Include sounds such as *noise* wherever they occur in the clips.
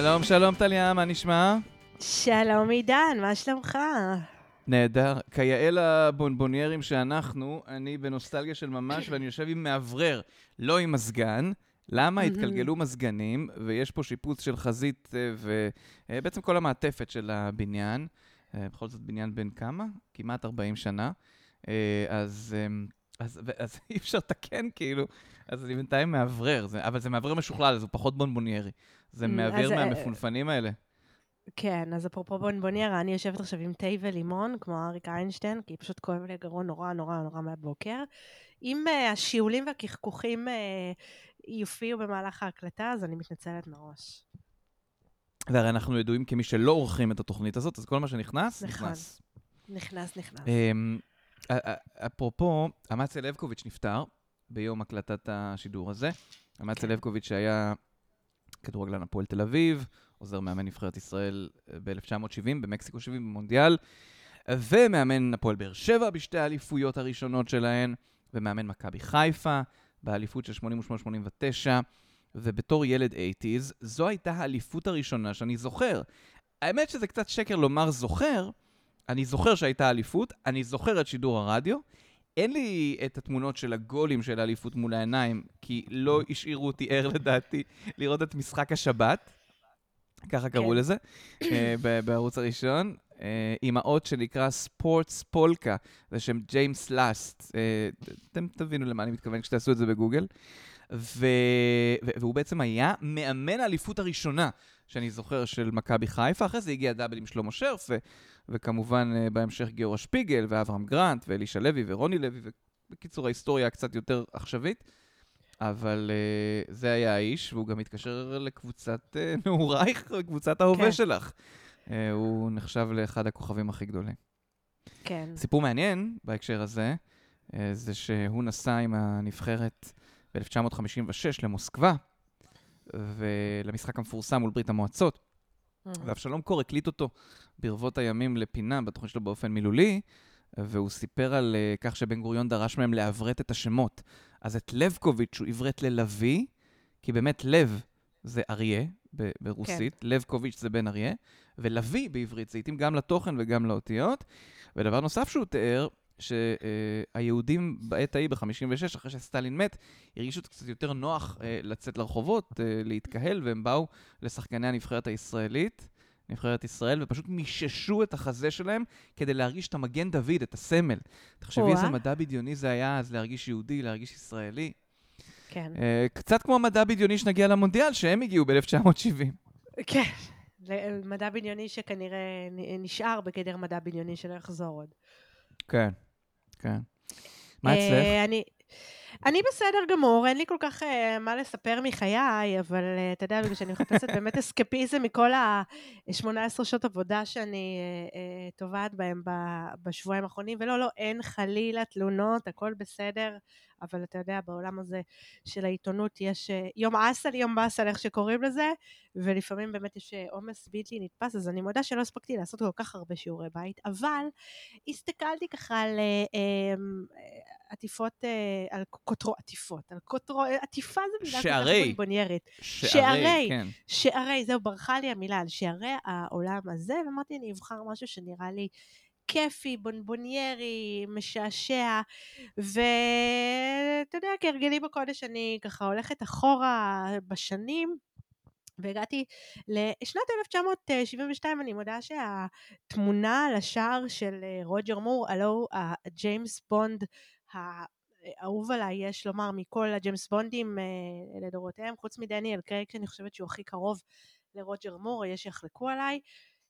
שלום, שלום טליה, מה נשמע? שלום עידן, מה שלומך? נהדר. כיאה לבונבוניירים שאנחנו, אני בנוסטלגיה של ממש, ואני יושב עם מאוורר, לא עם מזגן. למה? התגלגלו מזגנים, ויש פה שיפוץ של חזית, אה, ובעצם כל המעטפת של הבניין. אה, בכל זאת בניין בן כמה? כמעט 40 שנה. אה, אז, אז, אז *laughs* אי אפשר לתקן, כאילו. אז אני בינתיים מאוורר, אבל זה מאוורר משוכלל, אז הוא פחות בונבוניירי. זה מאוורר מהמפונפנים האלה. כן, אז אפרופו בונבוניירה, אני יושבת עכשיו עם תה ולימון, כמו אריק איינשטיין, כי פשוט כואב לי הגרון נורא נורא נורא מהבוקר. אם uh, השיעולים והקחקוחים uh, יופיעו במהלך ההקלטה, אז אני מתנצלת מראש. והרי אנחנו ידועים כמי שלא עורכים את התוכנית הזאת, אז כל מה שנכנס, נכון. נכנס. נכנס, נכנס. Um, אפרופו, אמציה לבקוביץ' נפטר ביום הקלטת השידור הזה. אמציה כן. לבקוביץ' שהיה כדורגלן הפועל תל אביב, עוזר מאמן נבחרת ישראל אה, ב-1970, במקסיקו 70 במונדיאל, ומאמן הפועל באר שבע בשתי האליפויות הראשונות שלהן, ומאמן מכבי חיפה באליפות של 88-89, ובתור ילד 80's, זו הייתה האליפות הראשונה שאני זוכר. האמת שזה קצת שקר לומר זוכר, אני זוכר שהייתה אליפות, אני זוכר את שידור הרדיו. אין לי את התמונות של הגולים של האליפות מול העיניים, כי לא השאירו אותי ער *laughs* לדעתי לראות את משחק השבת. ככה קראו כן. לזה, אה, בערוץ הראשון, אה, עם האות שנקרא ספורטס פולקה, זה שם ג'יימס לאסט. אה, אתם תבינו למה אני מתכוון כשתעשו את זה בגוגל. ו... והוא בעצם היה מאמן האליפות הראשונה שאני זוכר של מכבי חיפה, אחרי זה הגיע דאבל עם שלמה שרף, ו... וכמובן בהמשך גיורא שפיגל, ואברהם גרנט, ואלישע לוי, ורוני לוי, ובקיצור ההיסטוריה קצת יותר עכשווית. אבל uh, זה היה האיש, והוא גם התקשר לקבוצת uh, *laughs* נעורייך, קבוצת ההווה כן. שלך. Uh, הוא נחשב לאחד הכוכבים הכי גדולים. כן. סיפור מעניין בהקשר הזה, uh, זה שהוא נסע עם הנבחרת ב-1956 למוסקבה, ולמשחק המפורסם מול ברית המועצות. ואבשלום קור הקליט אותו ברבות הימים לפינה בתוכנית שלו באופן מילולי, והוא סיפר על uh, כך שבן גוריון דרש מהם לעברת את השמות. אז את לבקוביץ' הוא עברת ללוי, כי באמת לב זה אריה ברוסית, כן. לבקוביץ' זה בן אריה, ולוי בעברית זה התאים גם לתוכן וגם לאותיות. ודבר נוסף שהוא תיאר, שהיהודים בעת ההיא, ב-56, אחרי שסטלין מת, הרגישו קצת יותר נוח אה, לצאת לרחובות, אה, להתקהל, והם באו לשחקני הנבחרת הישראלית. נבחרת ישראל, ופשוט מיששו את החזה שלהם כדי להרגיש את המגן דוד, את הסמל. תחשבי איזה מדע בדיוני זה היה אז להרגיש יהודי, להרגיש ישראלי. כן. Uh, קצת כמו המדע בדיוני שנגיע למונדיאל, שהם הגיעו ב-1970. כן, מדע בדיוני שכנראה נשאר בגדר מדע בדיוני שלא יחזור עוד. כן, כן. מה אצלך? Uh, אני... אני בסדר גמור, אין לי כל כך uh, מה לספר מחיי, אבל uh, אתה יודע, בגלל שאני מחפשת באמת אסקפיזם מכל ה-18 שעות עבודה שאני uh, uh, טובעת בהם בשבועיים האחרונים, ולא, לא, אין חלילה תלונות, הכל בסדר. אבל אתה יודע, בעולם הזה של העיתונות יש אה, יום אסל, יום באסל, איך שקוראים לזה, ולפעמים באמת יש אה, עומס בלתי נתפס, אז אני מודה שלא הספקתי לעשות כל כך הרבה שיעורי בית, אבל הסתכלתי ככה על אה, אמ, עטיפות, על כותרו עטיפות, על כותרו, עטיפה זה מילה שערי, בונבוניירית. שערי, שערי, כן. שערי, זהו, ברחה לי המילה, על שערי העולם הזה, ואמרתי, אני אבחר משהו שנראה לי כיפי, בונבוניירי, משעשע, ואתה יודע, כהרגלי בקודש אני ככה הולכת אחורה בשנים. והגעתי לשנת 1972, אני מודה שהתמונה על השער של אה, רוג'ר מור, הלוא הג'יימס בונד האהוב עליי, יש לומר, מכל הג'יימס בונדים אה, לדורותיהם, חוץ מדניאל קרייג, שאני חושבת שהוא הכי קרוב לרוג'ר מור, יש שיחלקו עליי.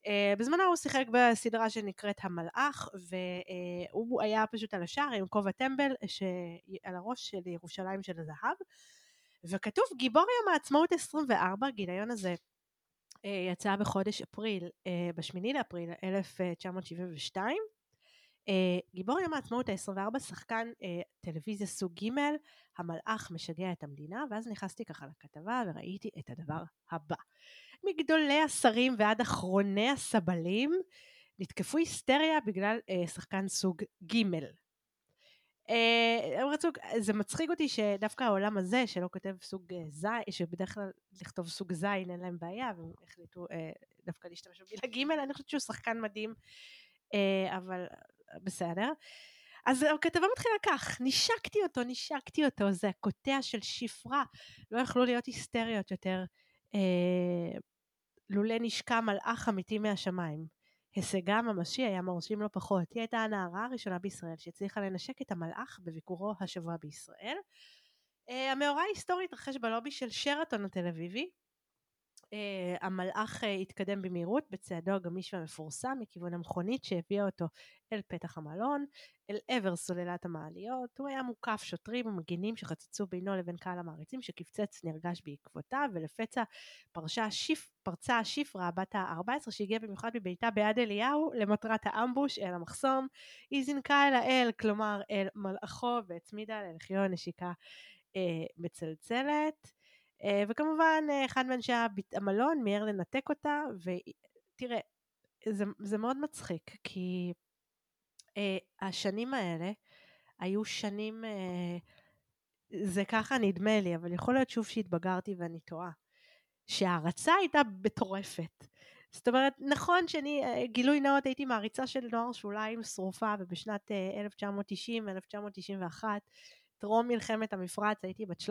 אה, בזמנו הוא שיחק בסדרה שנקראת המלאך, והוא אה, היה פשוט על השער עם כובע טמבל על הראש של ירושלים של הזהב, וכתוב גיבור יום העצמאות 24, גיליון הזה uh, יצא בחודש אפריל, uh, בשמיני לאפריל 1972. Uh, גיבור יום העצמאות ה-24, שחקן uh, טלוויזיה סוג ג', המלאך משגע את המדינה, ואז נכנסתי ככה לכתבה וראיתי את הדבר הבא. מגדולי השרים ועד אחרוני הסבלים, נתקפו היסטריה בגלל אה, שחקן סוג ג'. אה, רצו, זה מצחיק אותי שדווקא העולם הזה, שלא כותב סוג אה, זין, שבדרך כלל לכתוב סוג זין אין להם בעיה, והם החליטו אה, דווקא להשתמש במילה ג', אני חושבת שהוא שחקן מדהים, אה, אבל בסדר. אז הכתבה מתחילה כך, נשקתי אותו, נשקתי אותו, זה הקוטע של שפרה, לא יכלו להיות היסטריות יותר. אה, לולא נשקע מלאך אמיתי מהשמיים. הישגה הממשי היה מרשים לא פחות. היא הייתה הנערה הראשונה בישראל שהצליחה לנשק את המלאך בביקורו השבוע בישראל. Uh, המאורע ההיסטורי התרחש בלובי של שרתון התל אביבי, Uh, המלאך uh, התקדם במהירות בצעדו הגמיש והמפורסם מכיוון המכונית שהביאה אותו אל פתח המלון, אל עבר סוללת המעליות. הוא היה מוקף שוטרים ומגינים שחצצו בינו לבין קהל המעריצים שקפצץ נרגש בעקבותיו, ולפצע פרשה השיפ, פרצה השפרה בת ה-14 שהגיעה במיוחד מביתה ביד אליהו למטרת האמבוש אל המחסום. היא זינקה אל האל, כלומר אל מלאכו, והצמידה ללחיו הנשיקה uh, מצלצלת. אה, וכמובן אה, אחד מאנשי המלון מיהר לנתק אותה, ותראה, זה, זה מאוד מצחיק, כי אה, השנים האלה היו שנים, אה, זה ככה נדמה לי, אבל יכול להיות שוב שהתבגרתי ואני טועה, שההערצה הייתה מטורפת. זאת אומרת, נכון שאני, אה, גילוי נאות, הייתי מעריצה של נוער שוליים שרופה, ובשנת 1990-1991, טרום מלחמת המפרץ, הייתי בת 13-14,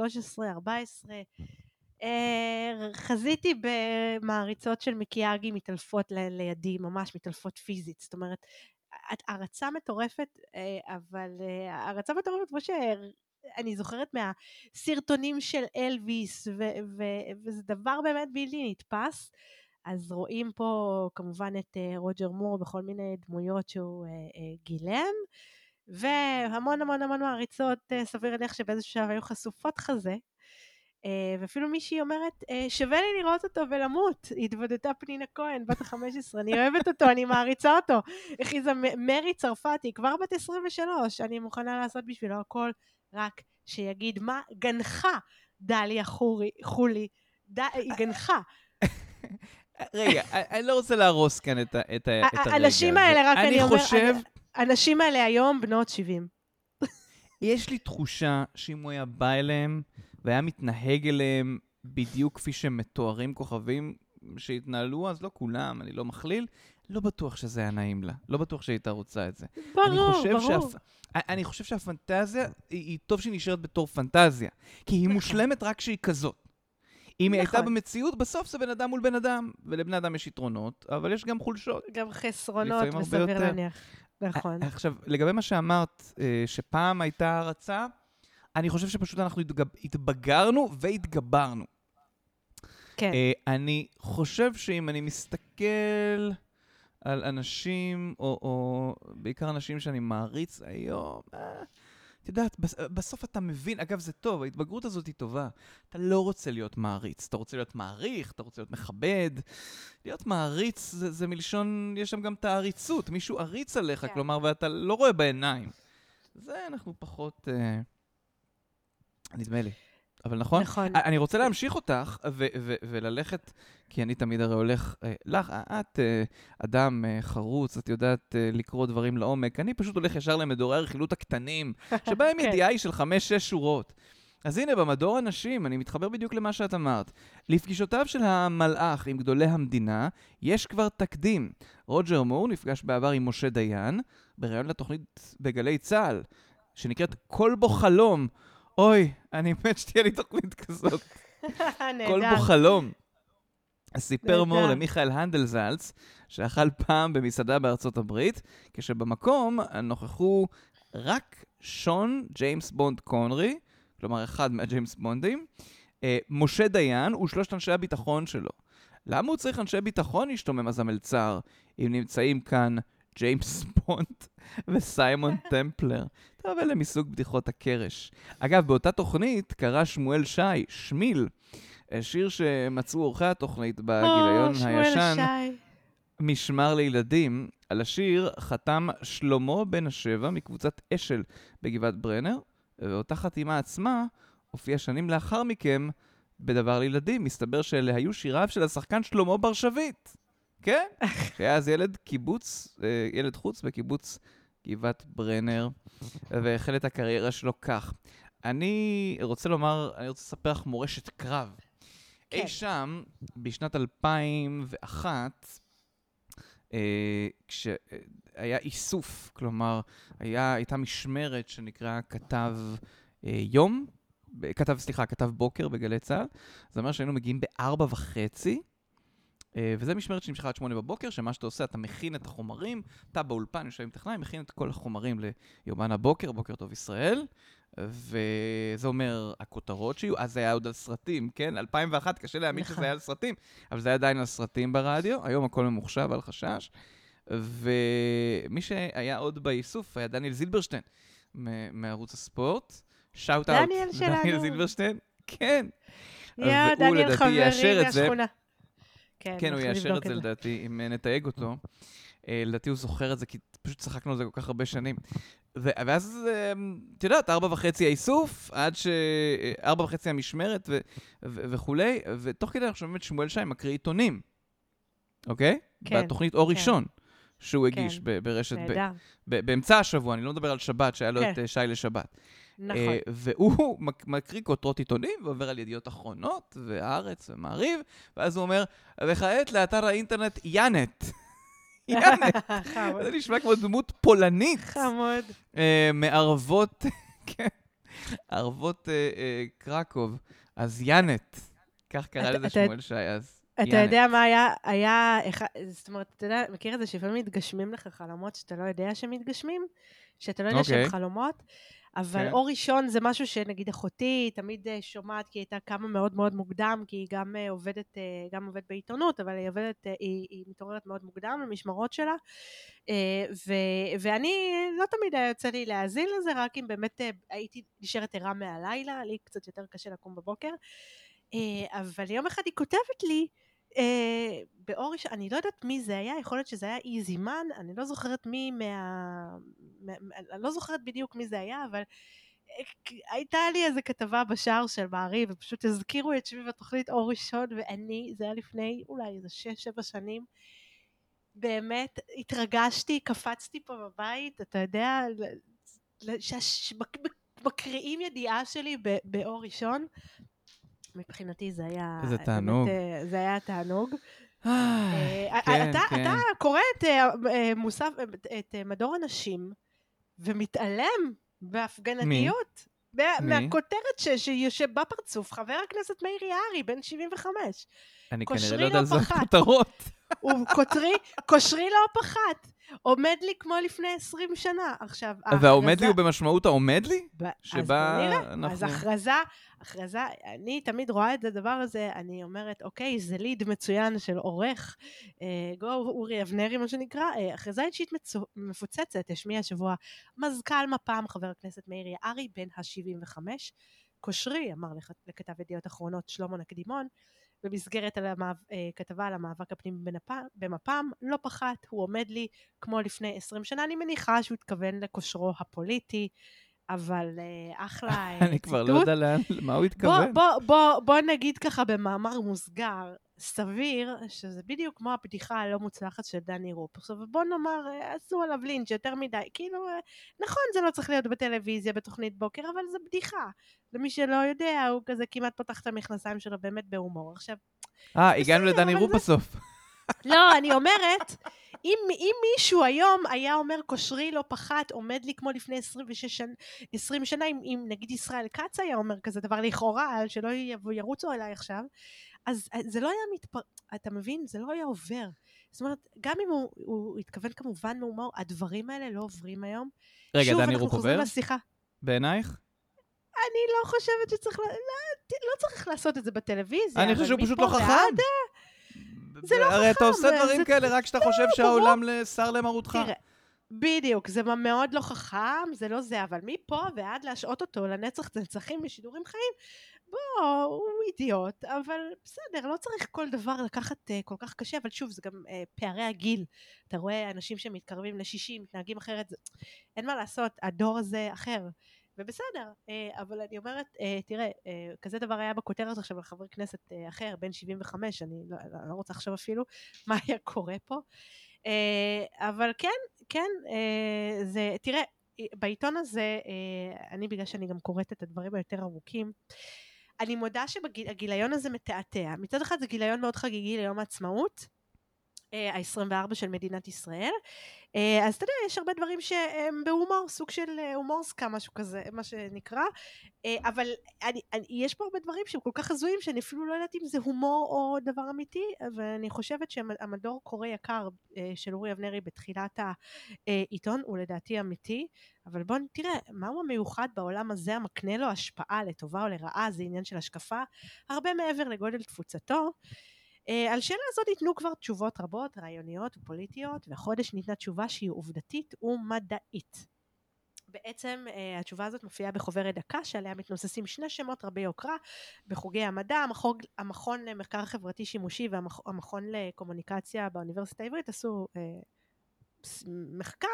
*laughs* אה, חזיתי במעריצות של מיקיאגי מתעלפות לידי, ממש מתעלפות פיזית, זאת אומרת, הערצה מטורפת, אה, אבל אה, הערצה מטורפת כמו שאני זוכרת מהסרטונים של אלוויס, ו- ו- וזה דבר באמת בלתי נתפס. אז רואים פה כמובן את רוג'ר מור בכל מיני דמויות שהוא גילם. והמון המון המון מעריצות, אה, סביר להניח שבאיזשהו שלב היו חשופות חזה. אה, ואפילו מישהי אומרת, אה, שווה לי לראות אותו ולמות. התוודתה פנינה כהן, בת ה-15, אני אוהבת אותו, אני מעריצה אותו. הכריזה מרי צרפתי, כבר בת 23, אני מוכנה לעשות בשבילו הכל, רק שיגיד מה גנחה דליה חורי, חולי, ד... היא גנחה. *laughs* רגע, אני לא רוצה להרוס כאן את, את, את הרגע האנשים האלה, רק אני, אומר... אני חושב... הנשים האלה היום בנות 70. יש לי תחושה שאם הוא היה בא אליהם והיה מתנהג אליהם בדיוק כפי שהם מתוארים כוכבים שהתנהלו, אז לא כולם, אני לא מכליל, לא בטוח שזה היה נעים לה. לא בטוח שהייתה רוצה את זה. ברור, ברור. שהפ... אני חושב שהפנטזיה, היא, היא טוב שהיא נשארת בתור פנטזיה. כי היא נכון. מושלמת רק כשהיא כזאת. אם היא הייתה נכון. במציאות, בסוף זה בן אדם מול בן אדם, ולבני אדם יש יתרונות, אבל יש גם חולשות. גם חסרונות, וסביר להניח. נכון. עכשיו, לגבי מה שאמרת, אה, שפעם הייתה הערצה, אני חושב שפשוט אנחנו התגב... התבגרנו והתגברנו. כן. אני חושב שאם אני מסתכל על אנשים, או, או בעיקר אנשים שאני מעריץ היום, אה, את יודעת, בסוף אתה מבין, אגב, זה טוב, ההתבגרות הזאת היא טובה. אתה לא רוצה להיות מעריץ, אתה רוצה להיות מעריך, אתה רוצה להיות מכבד. להיות מעריץ זה, זה מלשון, יש שם גם את העריצות, מישהו עריץ עליך, כן. כלומר, ואתה לא רואה בעיניים. זה אנחנו פחות... אה, נדמה לי. אבל נכון? נכון. אני רוצה להמשיך אותך ו- ו- וללכת, כי אני תמיד הרי הולך, אה, לך, את אה, אדם אה, חרוץ, את יודעת לקרוא דברים לעומק, אני פשוט הולך ישר למדורי הרכילות הקטנים, *laughs* שבהם כן. ידיעה היא של חמש-שש שורות. אז הנה, במדור הנשים, אני מתחבר בדיוק למה שאת אמרת. לפגישותיו של המלאך עם גדולי המדינה, יש כבר תקדים. רוג'ר מור נפגש בעבר עם משה דיין, בריאיון לתוכנית בגלי צה"ל, שנקראת "כל בו חלום", אוי, אני מת שתהיה לי תוכנית כזאת. *laughs* נהדר. כל בו חלום. סיפר מור למיכאל הנדלזלץ, שאכל פעם במסעדה בארצות הברית, כשבמקום נוכחו רק שון ג'יימס בונד קונרי, כלומר אחד מהג'יימס בונדים, אה, משה דיין ושלושת אנשי הביטחון שלו. למה הוא צריך אנשי ביטחון, השתומם אז המלצר, אם נמצאים כאן ג'יימס בונד *laughs* וסיימון *laughs* טמפלר. טוב, אלה מסוג בדיחות הקרש. אגב, באותה תוכנית קרא שמואל שי, שמיל, שיר שמצאו עורכי התוכנית בגיליון oh, הישן, שי. משמר לילדים. על השיר חתם שלמה בן השבע מקבוצת אשל בגבעת ברנר, ואותה חתימה עצמה הופיעה שנים לאחר מכן בדבר לילדים. מסתבר שאלה היו שיריו של השחקן שלמה בר שביט. כן? שהיה אז ילד קיבוץ, אה, ילד חוץ בקיבוץ גבעת ברנר, והחל את הקריירה שלו כך. אני רוצה לומר, אני רוצה לספר לך מורשת קרב. כן. אי שם, בשנת 2001, אה, כשהיה איסוף, כלומר, היה, הייתה משמרת שנקרא כתב אה, יום, כתב, סליחה, כתב בוקר בגלי צה"ל. זה אומר שהיינו מגיעים בארבע וחצי, אה, וזה משמרת שנמשכה עד שמונה בבוקר, שמה שאתה עושה, אתה מכין את החומרים, אתה באולפן יושב עם טכנאי, מכין את כל החומרים ליומן הבוקר, בוקר טוב ישראל, וזה אומר הכותרות שיהיו, אז זה היה עוד על סרטים, כן? 2001, קשה להאמין נכון. שזה היה על סרטים, אבל זה היה עדיין על סרטים ברדיו, היום הכל ממוחשב, אל חשש. ומי שהיה עוד באיסוף היה דניאל זילברשטיין מ- מערוץ הספורט. שאוט אאוט. דניאל דניאל שלנו. זילברשטיין, כן. יא, דניאל חברי. מהשכונה. כן, כן, הוא יאשר את זה לדעתי, אם אה, נתייג אותו. אה, לדעתי הוא זוכר את זה, כי פשוט צחקנו על זה כל כך הרבה שנים. ואז, אה, את יודעת, ארבע וחצי האיסוף, עד ש... ארבע וחצי המשמרת ו- ו- וכולי, ותוך כדי אנחנו שומעים את שמואל שי מקריא עיתונים, אוקיי? כן, בתוכנית אור כן. ראשון. שהוא הגיש כן. ב- ברשת, ב- באמצע השבוע, אני לא מדבר על שבת, שהיה לו כן. את שי לשבת. נכון. אה, והוא *laughs* מק- מקריא כותרות עיתונים ועובר על ידיעות אחרונות, והארץ ומעריב, ואז הוא אומר, וכעת לאתר האינטרנט יאנט. *laughs* יאנט. חמוד. זה נשמע כמו דמות פולנית. חמוד. אה, מערבות, *laughs* כן, ערבות אה, קרקוב. אז יאנט. כך קרא לזה שמואל שי אז. אתה. יודע מה היה, היה, זאת אומרת, אתה יודע, מכיר את זה שלפעמים מתגשמים לך חלומות שאתה לא יודע שמתגשמים? שאתה לא יודע שהם אוקיי. חלומות? אבל כן. אור ראשון זה משהו שנגיד אחותי תמיד אה, שומעת, כי היא הייתה קמה מאוד מאוד מוקדם, כי היא גם אה, עובדת, אה, גם עובדת בעיתונות, אבל היא עובדת, היא, היא מתעוררת מאוד מוקדם למשמרות שלה. ו, ואני, לא תמיד היה יוצא לי להאזין לזה, רק אם באמת הייתי נשארת ערה מהלילה, לי קצת יותר קשה לקום בבוקר. אבל יום אחד היא כותבת לי, באור ראשון, אני לא יודעת מי זה היה, יכול להיות שזה היה איזימן, אני לא זוכרת מי מה... מה... אני לא זוכרת בדיוק מי זה היה, אבל אה, הייתה לי איזה כתבה בשער של מעריב, ופשוט הזכירו את שמי בתוכנית אור ראשון, ואני, זה היה לפני אולי איזה שש, שבע שנים, באמת התרגשתי, קפצתי פה בבית, אתה יודע, מקריאים ידיעה שלי באור ראשון. מבחינתי זה היה... איזה באמת, תענוג. אה, זה היה תענוג. אה, אה, כן, אתה, כן. אתה קורא את, מוסף, את, מדור הנשים ומתעלם בהפגנתיות. מהכותרת ש- שיושב בפרצוף חבר הכנסת מאיר יערי, בן 75. אני כנראה לא יודע לא על זה פחת. כותרות. הוא כותרי, כושרי לא פחת. עומד לי כמו לפני 20 שנה. עכשיו, והעומד ההכרזה- לי הוא במשמעות העומד לי? ב- אז שבה בוא נראה. אנחנו... אז הכרזה, הכרזה, אני תמיד רואה את הדבר הזה, אני אומרת, אוקיי, זה ליד מצוין של עורך, אה, גו אורי אבנרי, מה שנקרא, אה, הכרזה אישית מצו, מפוצצת, השמיע השבוע מזכ"ל מפ"ם, חבר הכנסת מאיר יערי, בן ה-75, כושרי, אמר לכ- לכתב ידיעות אחרונות שלמה נקדימון, במסגרת על המאב, אה, כתבה על המאבק הפנימי במפ"ם, לא פחת, הוא עומד לי כמו לפני 20 שנה, אני מניחה שהוא התכוון לכושרו הפוליטי, אבל אה, אחלה אה, *laughs* אני כבר לא ציטוט. יודע לאן, למה הוא בוא, התכוון. בוא, בוא, בוא נגיד ככה במאמר מוסגר, סביר שזה בדיוק כמו הבדיחה הלא מוצלחת של דני רופ. עכשיו בוא נאמר, אה, עשו עליו לינץ' יותר מדי, כאילו, נכון זה לא צריך להיות בטלוויזיה, בתוכנית בוקר, אבל זה בדיחה. למי שלא יודע, הוא כזה כמעט פותח את המכנסיים שלו באמת בהומור. עכשיו, אה, הגענו לדני רופ בסוף. לא, אני אומרת, אם, אם מישהו היום היה אומר כושרי לא פחת, עומד לי כמו לפני 26 שנה, 20 שנה, אם, אם נגיד ישראל כץ היה אומר כזה דבר לכאורה, שלא ירוצו אליי עכשיו, אז זה לא היה מתפר... אתה מבין? זה לא היה עובר. זאת אומרת, גם אם הוא, הוא התכוון כמובן מהומור, הדברים האלה לא עוברים היום. רגע, דני חוזרים עובר? בעינייך? אני לא חושבת שצריך, לא, לא צריך לעשות את זה בטלוויזיה. אני חושב שהוא פשוט לא חכם. ועד- זה לא הרי אתה חכם, עושה דברים כאלה רק כשאתה חושב ברור. שהעולם לשר למרותך. תראה, בדיוק, זה מאוד לא חכם, זה לא זה, אבל מפה ועד להשעות אותו לנצח נצחים בשידורים חיים, בוא, הוא אידיוט, אבל בסדר, לא צריך כל דבר לקחת uh, כל כך קשה, אבל שוב, זה גם uh, פערי הגיל. אתה רואה אנשים שמתקרבים ל-60, מתנהגים אחרת, זה... אין מה לעשות, הדור הזה אחר. ובסדר, uh, אבל אני אומרת, uh, תראה, uh, כזה דבר היה בכותרת עכשיו על חבר כנסת אחר, בן 75, אני לא, לא רוצה לחשוב אפילו מה היה קורה פה. אבל כן, כן, אה, זה, תראה, בעיתון הזה, אה, אני בגלל שאני גם קוראת את הדברים היותר ארוכים, אני מודה שהגיליון הזה מתעתע. מצד אחד זה גיליון מאוד חגיגי ליום העצמאות, ה-24 של מדינת ישראל. אה, אז אתה יודע, יש הרבה דברים שהם בהומור, סוג של אה, הומורסקה, משהו כזה, מה שנקרא. אה, אבל אני, אני, יש פה הרבה דברים שהם כל כך הזויים, שאני אפילו לא יודעת אם זה הומור או דבר אמיתי, ואני חושבת שהמדור קורא יקר של אורי אבנרי בתחילת העיתון הוא לדעתי אמיתי. אבל בואו תראה, מהו המיוחד בעולם הזה המקנה לו השפעה לטובה או לרעה, זה עניין של השקפה, הרבה מעבר לגודל תפוצתו. Uh, על שאלה הזאת ניתנו כבר תשובות רבות, רעיוניות ופוליטיות, והחודש ניתנה תשובה שהיא עובדתית ומדעית. בעצם uh, התשובה הזאת מופיעה בחוברת דקה שעליה מתנוססים שני שמות רבי יוקרה בחוגי המדע, המכון, המכון למחקר חברתי שימושי והמכון לקומוניקציה באוניברסיטה העברית עשו uh, מחקר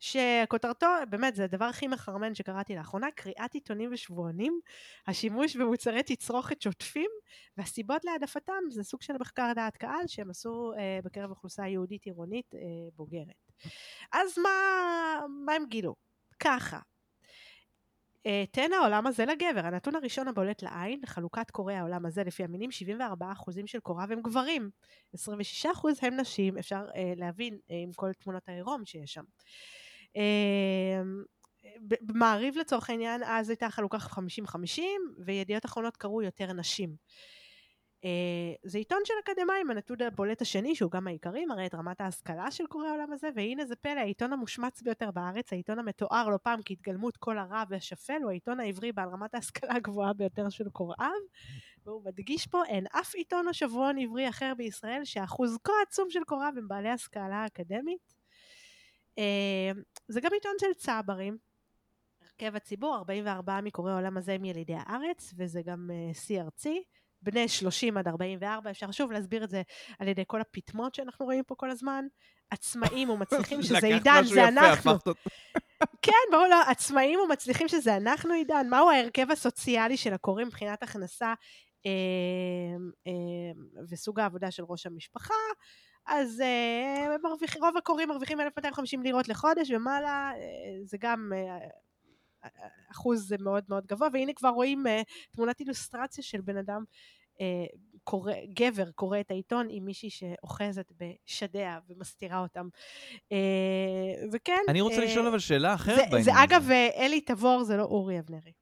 שכותרתו, באמת, זה הדבר הכי מחרמן שקראתי לאחרונה, קריאת עיתונים ושבועונים, השימוש במוצרי תצרוכת שוטפים, והסיבות להעדפתם זה סוג של מחקר דעת קהל שהם עשו אה, בקרב אוכלוסייה יהודית עירונית אה, בוגרת. אז מה, מה הם גילו? ככה, תן העולם הזה לגבר. הנתון הראשון הבולט לעין, חלוקת קוראי העולם הזה לפי המינים, 74% של קוריו הם גברים, 26% הם נשים, אפשר uh, להבין uh, עם כל תמונות העירום שיש שם. Uh, במעריב לצורך העניין, אז הייתה חלוקה 50-50, וידיעות אחרונות קראו יותר נשים. אה, זה עיתון של אקדמאים, הנתון הבולט השני, שהוא גם העיקרי, מראה את רמת ההשכלה של קוראי העולם הזה, והנה זה פלא, העיתון המושמץ ביותר בארץ, העיתון המתואר לא פעם כהתגלמות כל הרע והשפל, הוא העיתון העברי בעל רמת ההשכלה הגבוהה ביותר של קוראיו, והוא מדגיש פה, אין אף עיתון או שבועון עברי אחר בישראל שאחוז כה עצום של קוראיו הם בעלי השכלה אקדמית. אה, זה גם עיתון של צברים, הרכב הציבור, 44 מקוראי העולם הזה הם ילידי הארץ, וזה גם אה, שיא ארצי. בני 30 עד 44, אפשר שוב להסביר את זה על ידי כל הפטמות שאנחנו רואים פה כל הזמן. עצמאים ומצליחים *laughs* שזה עידן, זה אנחנו. *laughs* כן, ברור, לא, עצמאים ומצליחים שזה אנחנו עידן. מהו ההרכב הסוציאלי של הקוראים מבחינת הכנסה אה, אה, וסוג העבודה של ראש המשפחה? אז אה, מרוויח, רוב הקוראים מרוויחים 1,250 לירות לחודש ומעלה, אה, זה גם... אה, אחוז מאוד מאוד גבוה, והנה כבר רואים uh, תמונת אילוסטרציה של בן אדם אה, קורא, גבר קורא את העיתון עם מישהי שאוחזת בשדיה ומסתירה אותם. אה, וכן... אני רוצה אה, לשאול אבל שאלה אחרת בעניין הזה. זה אגב, אלי תבור זה לא אורי אבנרי.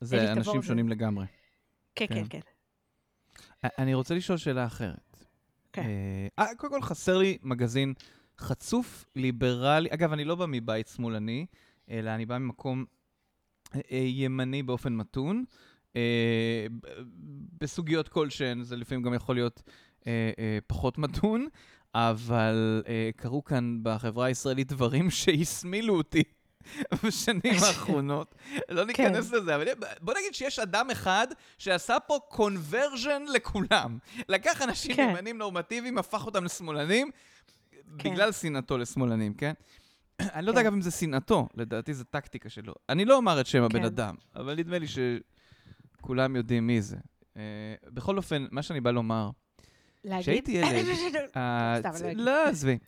זה אנשים שונים זה... לגמרי. כן, כן, כן. כן. אני רוצה לשאול שאלה אחרת. כן. אה, קודם כל חסר לי מגזין חצוף, ליברלי, אגב, אני לא בא מבית שמאלני, אלא אני בא ממקום ימני באופן מתון. אה, בסוגיות כלשהן, זה לפעמים גם יכול להיות אה, אה, פחות מתון, אבל אה, קרו כאן בחברה הישראלית דברים *laughs* שהסמילו אותי. *laughs* בשנים *laughs* האחרונות. לא ניכנס כן. לזה, אבל בוא נגיד שיש אדם אחד שעשה פה קונברז'ן לכולם. לקח אנשים כן. ימנים נורמטיביים, הפך אותם לשמאלנים, כן. בגלל שנאתו לשמאלנים, כן? אני לא יודע כן. אגב אם זה שנאתו, לדעתי זו טקטיקה שלו. אני לא אומר את שם הבן כן. אדם, אבל נדמה לי ש... כולם יודעים מי זה. Uh, בכל אופן, מה שאני בא לומר? כשהייתי ילד... אה, לא, עזבי.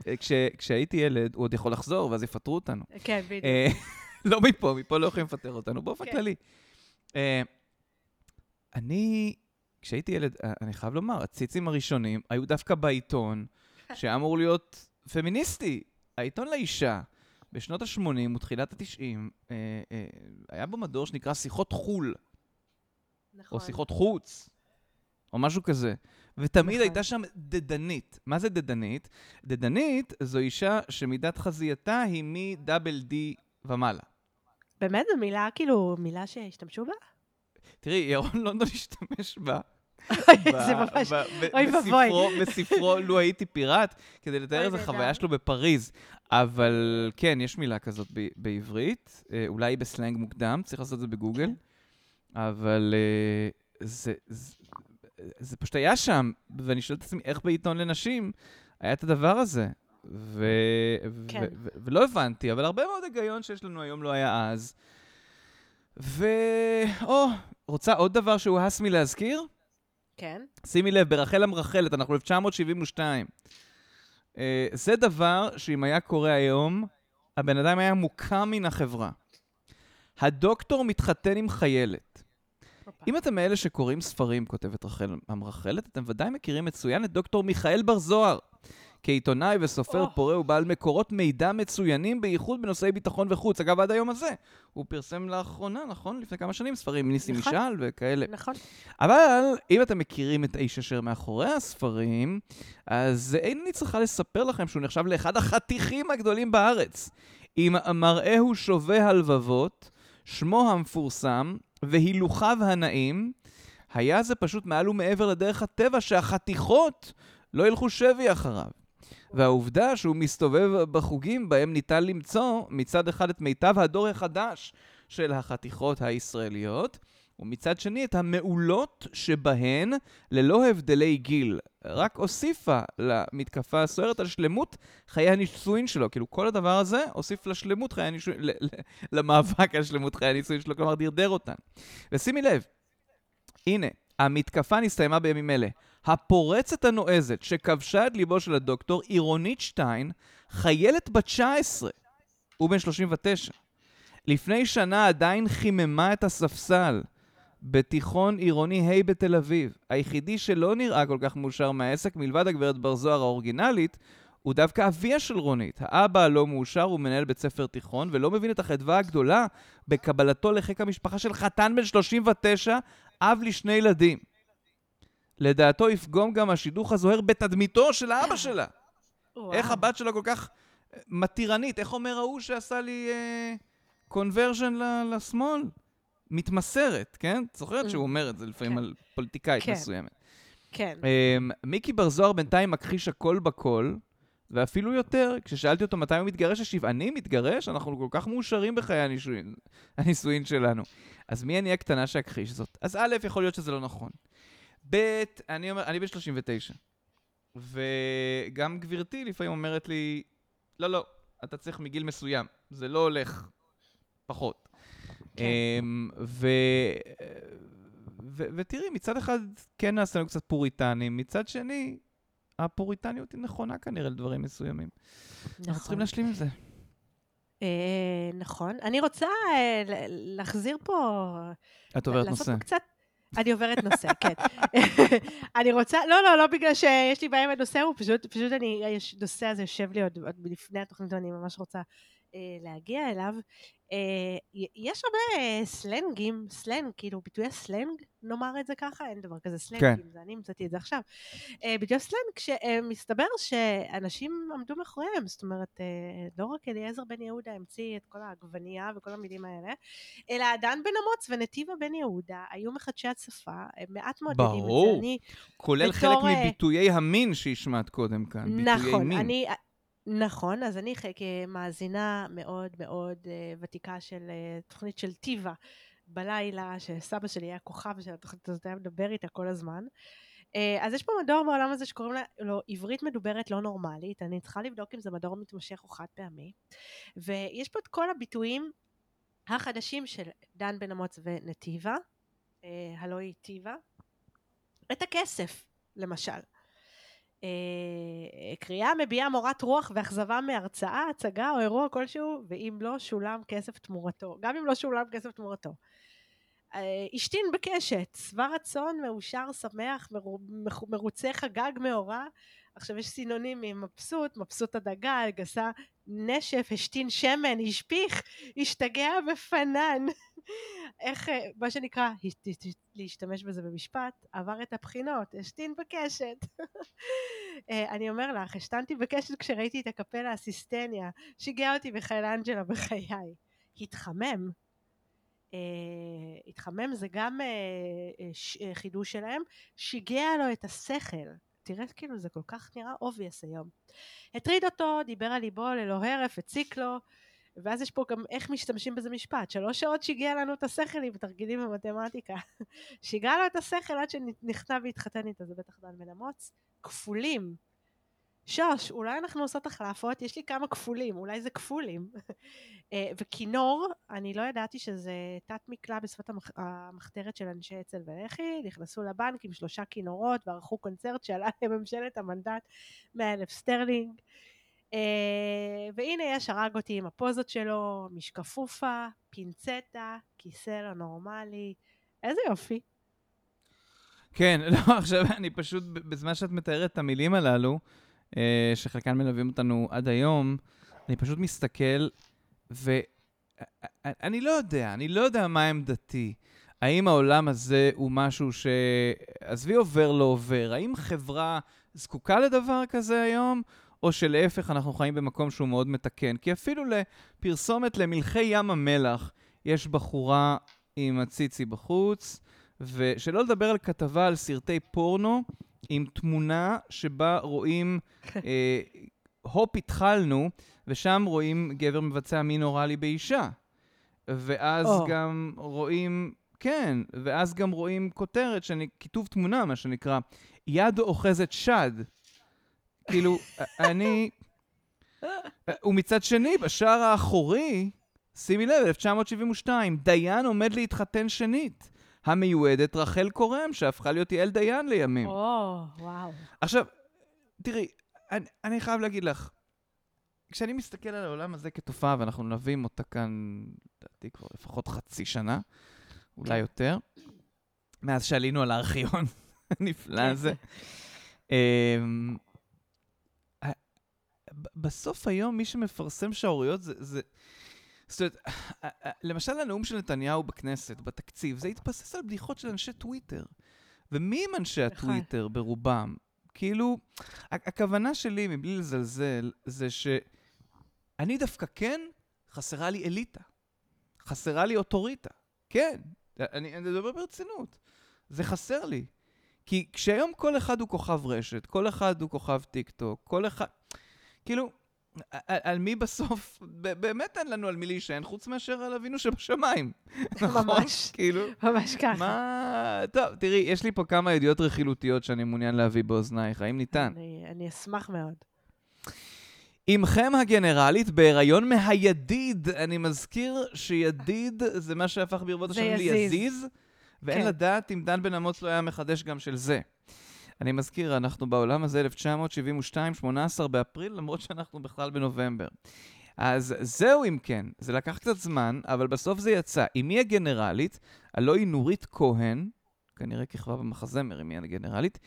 כשהייתי ילד, הוא עוד יכול לחזור, ואז יפטרו אותנו. כן, בדיוק. אה, *laughs* לא מפה, מפה לא יכולים לפטר אותנו, באופן כן. כללי. אני, כשהייי ילד, אני חייב לומר, הציצים הראשונים היו דווקא בעיתון, *laughs* שאמור להיות פמיניסטי, העיתון לאישה. בשנות ה-80 ותחילת ה-90, היה בו מדור שנקרא שיחות חו"ל. נכון. או שיחות חוץ, או משהו כזה. ותמיד נכון. הייתה שם דדנית. מה זה דדנית? דדנית זו אישה שמידת חזייתה היא מדאבל די ומעלה. באמת? זו מילה, כאילו, מילה שהשתמשו בה? תראי, ירון לונדון השתמש בה. זה ממש, אוי ואבוי. בספרו, לו הייתי פיראט, כדי לתאר איזה חוויה שלו בפריז. אבל כן, יש מילה כזאת בעברית, אה, אולי בסלנג מוקדם, צריך לעשות את זה בגוגל. כן. אבל uh, זה, זה, זה פשוט היה שם, ואני שואל את עצמי, איך בעיתון לנשים היה את הדבר הזה? ו- כן. ו- ו- ולא הבנתי, אבל הרבה מאוד היגיון שיש לנו היום לא היה אז. ו... או, רוצה עוד דבר שהוא הס מלהזכיר? כן. שימי לב, ברחל המרחלת, אנחנו 1972. אה, זה דבר שאם היה קורה היום, הבן אדם היה מוקם מן החברה. הדוקטור מתחתן עם חיילת. אם אתם מאלה שקוראים ספרים, כותבת רחל המרחלת, אתם ודאי מכירים מצוין את דוקטור מיכאל בר זוהר. כעיתונאי וסופר Oh. פורה ובעל מקורות מידע מצוינים, בייחוד בנושאי ביטחון וחוץ. אגב, עד היום הזה. הוא פרסם לאחרונה, נכון? לפני כמה שנים, ספרים, ניסים נכון. משעל וכאלה. נכון. אבל אם אתם מכירים את האיש אשר מאחורי הספרים, אז אינני צריכה לספר לכם שהוא נחשב לאחד החתיכים הגדולים בארץ. עם מראהו שובה הלבבות, שמו המפורסם והילוכיו הנאים, היה זה פשוט מעל ומעבר לדרך הטבע שהחתיכות לא ילכו שבי אחריו. והעובדה שהוא מסתובב בחוגים בהם ניתן למצוא מצד אחד את מיטב הדור החדש של החתיכות הישראליות, ומצד שני את המעולות שבהן ללא הבדלי גיל. רק הוסיפה למתקפה הסוערת על שלמות חיי הנישואין שלו. כאילו כל הדבר הזה הוסיף לשלמות חיי הנישואין, למאבק על שלמות חיי הנישואין שלו, כלומר דרדר אותן. ושימי לב, הנה, המתקפה נסתיימה בימים אלה. הפורצת הנועזת שכבשה את ליבו של הדוקטור, עירונית שטיין, חיילת בת 19, הוא בן 39. לפני שנה עדיין חיממה את הספסל בתיכון עירוני ה' בתל אביב. היחידי שלא נראה כל כך מאושר מהעסק, מלבד הגברת בר זוהר האורגינלית, הוא דווקא אביה של רונית. האבא הלא מאושר הוא מנהל בית ספר תיכון, ולא מבין את החדווה הגדולה בקבלתו לחיק המשפחה של חתן בן 39, אב לשני ילדים. לדעתו יפגום גם השידוך הזוהר בתדמיתו של האבא שלה. איך. הבת שלה כל כך אה, מתירנית? איך אומר ההוא שעשה לי קונברז'ן לשמאל? מתמסרת, כן? את זוכרת Mm. שהוא אומר את זה לפעמים כן. על פוליטיקאית כן. מסוימת. כן. אמ, מיקי בר זוהר בינתיים מכחיש הכל בכל, ואפילו יותר, כששאלתי אותו מתי הוא מתגרש, השיב, אני מתגרש? אנחנו כל כך מאושרים בחיי הנישואין, הנישואין שלנו. אז מי אני הקטנה שאכחיש זאת? אז א', יכול להיות שזה לא נכון. ב', אני אומר, אני בן 39. וגם גברתי לפעמים אומרת לי, לא, לא, אתה צריך מגיל מסוים, זה לא הולך פחות. כן. אמ, ו... ו- ותראי, מצד אחד כן נעשינו קצת פוריטנים, מצד שני, הפוריטניות היא נכונה כנראה לדברים מסוימים. אנחנו צריכים נכון. להשלים עם זה. אה, נכון. אני רוצה אה, להחזיר פה... את עוברת לעשות נושא. פה קצת... אני עוברת נושא, כן. *laughs* אני רוצה, לא, לא, לא בגלל שיש לי בעיה עם הנושא, הוא פשוט, פשוט אני, הנושא הזה יושב לי עוד, עוד מלפני התוכנית, ואני ממש רוצה להגיע אליו. אה, יש הרבה אה, סלנגים, סלנג, כאילו ביטויי סלנג, נאמר את זה ככה, אין דבר כזה סלנגים, זה אני המצאתי את זה עכשיו. אה, ביטויי סלנג, שמסתבר שאנשים עמדו מאחוריהם, זאת אומרת, אה, לא רק אליעזר בן יהודה המציא את כל העגבנייה וכל המילים האלה, אלא דן בן אמוץ ונתיבה בן יהודה היו מחדשי השפה, הם מעט מאוד יודעים את ברור. זה. אני, כולל חלק בתור, אה, מביטויי המין שהשמעת קודם כאן. ביטויי נכון, מין. אני, נכון, אז אני כמאזינה מאוד מאוד אה, ותיקה של אה, תוכנית של טיבה בלילה, שסבא שלי היה כוכב של התוכנית הזאת, היה מדבר איתה כל הזמן. אה, אז יש פה מדור בעולם הזה שקוראים לו עברית מדוברת לא נורמלית, אני צריכה לבדוק אם זה מדור מתמשך או חד פעמי. ויש פה את כל הביטויים החדשים של דן בן אמוץ ונתיבה, הלוא היא טיבה. את הכסף, למשל. אה, קריאה מביעה מורת רוח ואכזבה מהרצאה, הצגה או אירוע כלשהו, ואם לא שולם כסף תמורתו. גם אם לא שולם כסף תמורתו. אה, השתין בקשת, שבע רצון, מאושר, שמח, מרו- מח- מרוצה, חגג, מאורע. עכשיו יש סינונימים, מבסוט, מבסוט הדגה, גסה, נשף, השתין שמן, השפיך, השתגע בפנן. איך, אה, מה שנקרא, להשתמש בזה במשפט, עבר את הבחינות, השתין בקשת. אה, אני אומר לך, השתנתי בקשת כשראיתי את הקפלה הסיסטניה, שיגע אותי בחיילנג'לה בחיי. התחמם. אה, התחמם זה גם חידוש שלהם, שיגע לו את השכל. תראה כאילו זה כל כך נראה obvious היום. הטריד אותו, דיבר על ליבו ללא הרף, הציק לו, ואז יש פה גם איך משתמשים בזה משפט. שלוש שעות שיגע לנו את השכל עם תרגילים במתמטיקה. *laughs* שיגע לו את השכל עד שנכנע והתחתן איתו, זה בטח דן בן אמוץ. כפולים. שוש, אולי אנחנו עושות החלפות? יש לי כמה כפולים, אולי זה כפולים. אה, וכינור, אני לא ידעתי שזה תת מקלע בשפת המח... המחתרת של אנשי אצ"ל ולח"י, נכנסו לבנק עם שלושה כינורות וערכו קונצרט שעלה *laughs* לממשלת המנדט 100 אלף סטרלינג. אה, והנה יש הרג אותי עם הפוזות שלו, משקפופה, פינצטה, כיסא לא נורמלי, איזה יופי. כן, *laughs* לא, עכשיו אני פשוט, בזמן שאת מתארת את המילים הללו, שחלקן מלווים אותנו עד היום, אני פשוט מסתכל, ואני לא יודע, אני לא יודע מה עמדתי. האם העולם הזה הוא משהו ש... עזבי עובר לא עובר, האם חברה זקוקה לדבר כזה היום, או שלהפך אנחנו חיים במקום שהוא מאוד מתקן? כי אפילו לפרסומת למלחי ים המלח יש בחורה עם הציצי בחוץ, ושלא לדבר על כתבה על סרטי פורנו עם תמונה שבה רואים, *laughs* אה, הופ, התחלנו, ושם רואים גבר מבצע מין אוראלי באישה. ואז oh. גם רואים, כן, ואז גם רואים כותרת, שאני, כיתוב תמונה, מה שנקרא, יד אוחזת שד. כאילו, אני... ומצד שני, בשער האחורי, שימי לב, 1972, דיין עומד להתחתן שנית. המיועדת רחל קורם, שהפכה להיות יעל דיין לימים. או, וואו. עכשיו, תראי, אני, אני חייב להגיד לך, כשאני מסתכל על העולם הזה כתופעה, ואנחנו מלווים אותה כאן, לדעתי כבר לפחות חצי שנה, אולי כן. יותר, מאז שעלינו על הארכיון *laughs* הנפלא הזה. אמ, בסוף היום מי שמפרסם שערוריות זה, זה, זאת אומרת, למשל הנאום של נתניהו בכנסת, בתקציב, זה התבסס על בדיחות של אנשי טוויטר. ומי הם אנשי הטוויטר ברובם? כאילו, הכוונה שלי, מבלי לזלזל, זה שאני דווקא כן, חסרה לי אליטה. חסרה לי אוטוריטה. כן, אני, אני מדבר ברצינות. זה חסר לי. כי כשהיום כל אחד הוא כוכב רשת, כל אחד הוא כוכב טיק טוק, כל אחד... כאילו, על מי בסוף, באמת אין לנו על מי להישען, חוץ מאשר על אבינו שבשמיים. *laughs* נכון? ממש, כאילו, ממש ככה. מה... טוב, תראי, יש לי פה כמה ידיעות רכילותיות שאני מעוניין להביא באוזנייך, האם ניתן? אני, אני אשמח מאוד. עמכם הגנרלית בהיריון מהידיד. אני מזכיר שידיד זה מה שהפך ברבות השנים ליזיז, ואין כן. לדעת אם דן בן אמוץ לא היה מחדש גם של זה. אני מזכיר, אנחנו בעולם הזה 1972, 18 באפריל, למרות שאנחנו בכלל בנובמבר. אז זהו אם כן, זה לקח קצת זמן, אבל בסוף זה יצא. היא הגנרלית, הלוא היא נורית כהן, כנראה כיכבה במחזמר היא הגנרלית,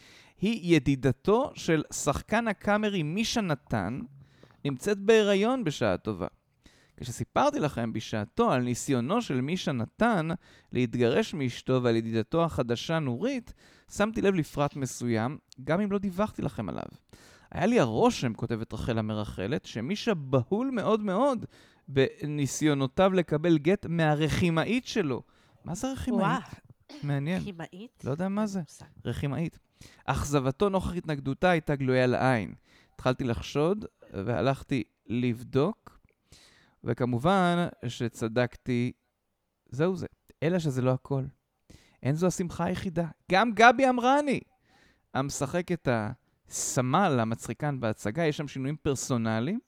היא ידידתו של שחקן הקאמרי מישה נתן, נמצאת בהיריון בשעה טובה. כשסיפרתי לכם בשעתו על ניסיונו של מישה נתן להתגרש מאשתו ועל ידידתו החדשה נורית, שמתי לב לפרט מסוים, גם אם לא דיווחתי לכם עליו. היה לי הרושם, כותבת רחל המרחלת, שמישה בהול מאוד מאוד בניסיונותיו לקבל גט מהרחימאית שלו. מה זה רחימאית? מעניין. רחימאית? לא יודע מה זה. רחימאית. אכזבתו נוכח התנגדותה הייתה גלויה לעין. התחלתי לחשוד והלכתי לבדוק, וכמובן שצדקתי, זהו זה. אלא שזה לא הכל. אין זו השמחה היחידה. גם גבי אמרני, המשחק את הסמל המצחיקן בהצגה, יש שם שינויים פרסונליים.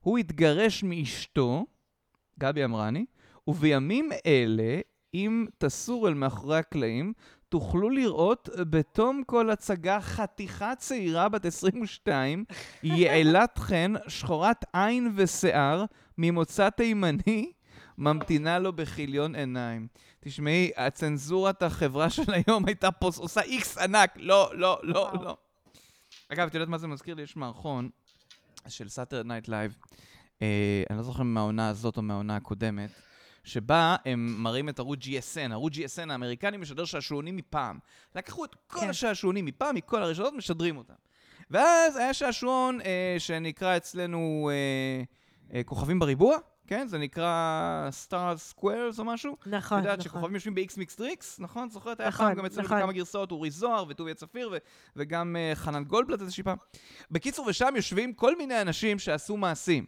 הוא התגרש מאשתו, גבי אמרני, ובימים אלה, אם תסור אל מאחורי הקלעים, תוכלו לראות בתום כל הצגה חתיכה צעירה בת 22, *laughs* יעלת חן, שחורת עין ושיער, ממוצא תימני, ממתינה לו בכיליון עיניים. תשמעי, הצנזורת החברה של היום הייתה פה עושה איקס ענק, לא, לא, לא, לא. אגב, את יודעת מה זה מזכיר לי? יש מערכון של Saturday Night Live, אני לא זוכר מהעונה הזאת או מהעונה הקודמת, שבה הם מראים את ערוץ GSN, ערוץ GSN האמריקני משדר שעשועונים מפעם. לקחו את כל כן. השעשועונים מפעם, מכל הרשתות, משדרים אותם. ואז היה שעשועון אה, שנקרא אצלנו אה, אה, כוכבים בריבוע, כן? זה נקרא Star Squares או משהו. נכון, נכון. את יודעת שכוכבים יושבים ב-איקס מיקס דריקס, נכון? זוכרת? היה נכון, פעם גם אצלנו נכון. בכמה גרסאות, אורי זוהר וטוביה צפיר וגם uh, חנן גולדבלט איזושהי פעם. בקיצור, ושם יושבים כל מיני אנשים שעשו מעשים.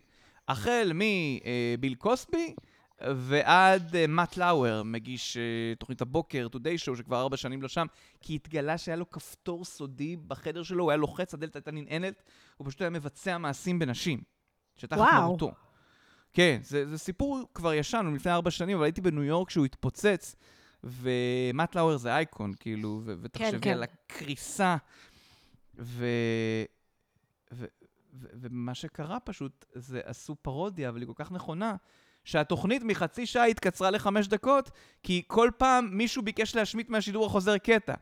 החל מביל uh, קוסבי, ועד מאט לאואר, מגיש תוכנית הבוקר, Today Show, שכבר ארבע שנים לא שם, כי התגלה שהיה לו כפתור סודי בחדר שלו, הוא היה לוחץ, הדלת הייתה ננעלת, הוא פשוט היה מבצע מעשים בנשים, שתחת וואו. כן, זה, זה סיפור כבר ישן, מלפני ארבע שנים, אבל הייתי בניו יורק כשהוא התפוצץ, ומאט לאואר זה אייקון, כאילו, ו- ותחשבי כן. על הקריסה. ו... ו... ו- ומה שקרה פשוט, זה עשו פרודיה, אבל היא כל כך נכונה, שהתוכנית מחצי שעה התקצרה לחמש דקות, כי כל פעם מישהו ביקש להשמיט מהשידור החוזר קטע.